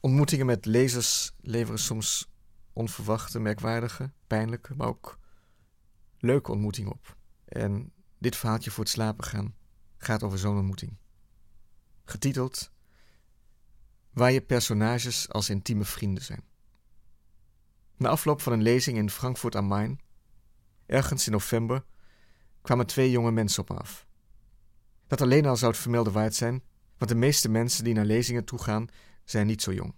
Ontmoetingen met lezers leveren soms onverwachte, merkwaardige, pijnlijke, maar ook leuke ontmoetingen op. En dit verhaaltje voor het slapen gaan gaat over zo'n ontmoeting. Getiteld Waar je personages als intieme vrienden zijn. Na afloop van een lezing in Frankfurt am Main, ergens in november, kwamen twee jonge mensen op me af. Dat alleen al zou het vermelde waard zijn, want de meeste mensen die naar lezingen toe gaan, zijn niet zo jong.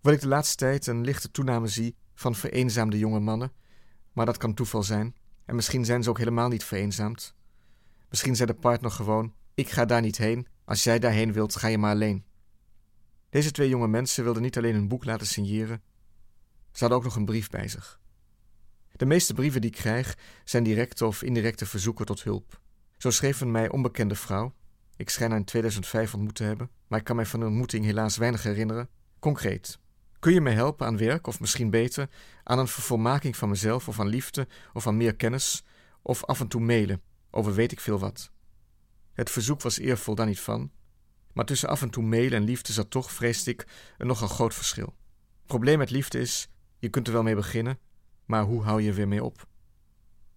Wat ik de laatste tijd een lichte toename zie van vereenzaamde jonge mannen, maar dat kan toeval zijn, en misschien zijn ze ook helemaal niet vereenzaamd. Misschien zei de partner gewoon: Ik ga daar niet heen, als jij daarheen wilt, ga je maar alleen. Deze twee jonge mensen wilden niet alleen een boek laten signeren, ze hadden ook nog een brief bij zich. De meeste brieven die ik krijg zijn directe of indirecte verzoeken tot hulp. Zo schreef een mij onbekende vrouw, ik schijn haar in 2005 ontmoet te hebben, maar ik kan mij van de ontmoeting helaas weinig herinneren, concreet. Kun je me helpen aan werk, of misschien beter, aan een vervolmaking van mezelf, of aan liefde, of aan meer kennis, of af en toe mailen, over weet ik veel wat. Het verzoek was eervol daar niet van, maar tussen af en toe mailen en liefde zat toch, vreesde ik, een nogal groot verschil. Probleem met liefde is, je kunt er wel mee beginnen, maar hoe hou je er weer mee op?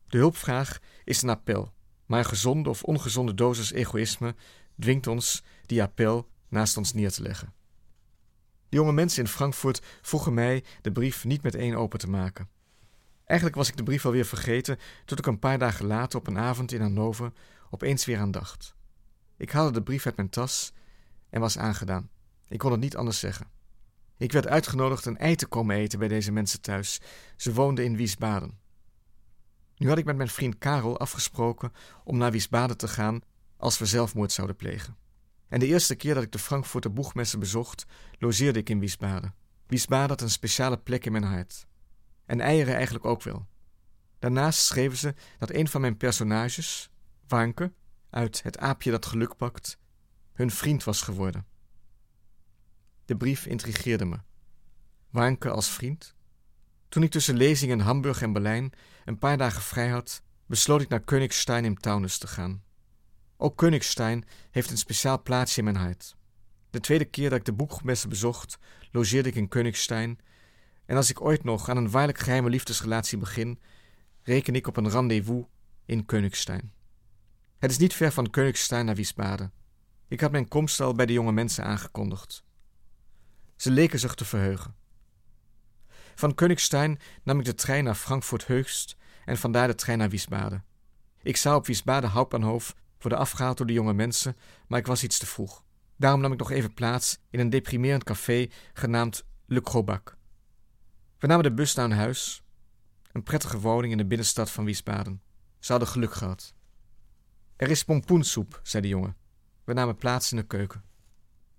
De hulpvraag is een appel, maar gezonde of ongezonde dosis egoïsme dwingt ons die appel naast ons neer te leggen. De jonge mensen in Frankfurt vroegen mij de brief niet meteen open te maken. Eigenlijk was ik de brief alweer vergeten tot ik een paar dagen later op een avond in Hannover opeens weer aan dacht. Ik haalde de brief uit mijn tas en was aangedaan. Ik kon het niet anders zeggen. Ik werd uitgenodigd een ei te komen eten bij deze mensen thuis. Ze woonden in Wiesbaden. Nu had ik met mijn vriend Karel afgesproken om naar Wiesbaden te gaan als we zelfmoord zouden plegen. En de eerste keer dat ik de Frankfurter Boegmessen bezocht, logeerde ik in Wiesbaden. Wiesbaden had een speciale plek in mijn hart. En eieren eigenlijk ook wel. Daarnaast schreven ze dat een van mijn personages, Warnke, uit Het aapje dat geluk pakt, hun vriend was geworden. De brief intrigeerde me. Warnke als vriend? Toen ik tussen lezingen in Hamburg en Berlijn een paar dagen vrij had, besloot ik naar Königstein im Taunus te gaan. Ook Königstein heeft een speciaal plaatsje in mijn hart. De tweede keer dat ik de boekmessen bezocht, logeerde ik in Königstein. En als ik ooit nog aan een waarlijk geheime liefdesrelatie begin, reken ik op een rendezvous in Königstein. Het is niet ver van Königstein naar Wiesbaden. Ik had mijn komst al bij de jonge mensen aangekondigd. Ze leken zich te verheugen. Van Königstein nam ik de trein naar Frankfurt Heugst en vandaar de trein naar Wiesbaden. Ik zou op Wiesbaden Hauptbahnhof worden afgehaald door de jonge mensen, maar ik was iets te vroeg. Daarom nam ik nog even plaats in een deprimerend café genaamd Le Crobak. We namen de bus naar een huis, een prettige woning in de binnenstad van Wiesbaden. Ze hadden geluk gehad. Er is pompoensoep, zei de jongen. We namen plaats in de keuken.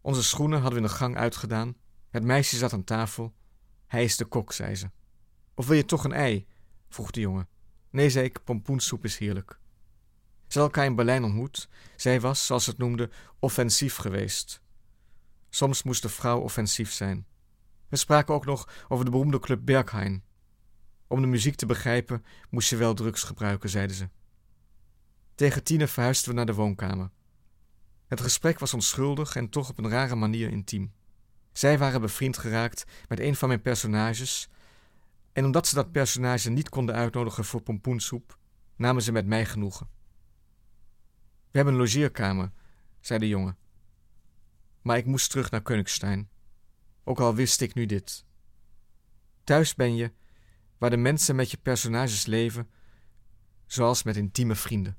Onze schoenen hadden we in de gang uitgedaan. Het meisje zat aan tafel. Hij is de kok, zei ze. Of wil je toch een ei? vroeg de jongen. Nee, zei ik, pompoensoep is heerlijk. Ze hadden elkaar in Berlijn ontmoet. Zij was, zoals ze het noemde, offensief geweest. Soms moest de vrouw offensief zijn. We spraken ook nog over de beroemde club Berghain. Om de muziek te begrijpen moest je wel drugs gebruiken, zeiden ze. Tegen tienen verhuisden we naar de woonkamer. Het gesprek was onschuldig en toch op een rare manier intiem. Zij waren bevriend geraakt met een van mijn personages, en omdat ze dat personage niet konden uitnodigen voor pompoensoep, namen ze met mij genoegen. We hebben een logeerkamer, zei de jongen. Maar ik moest terug naar Königstein, ook al wist ik nu dit. Thuis ben je, waar de mensen met je personages leven, zoals met intieme vrienden.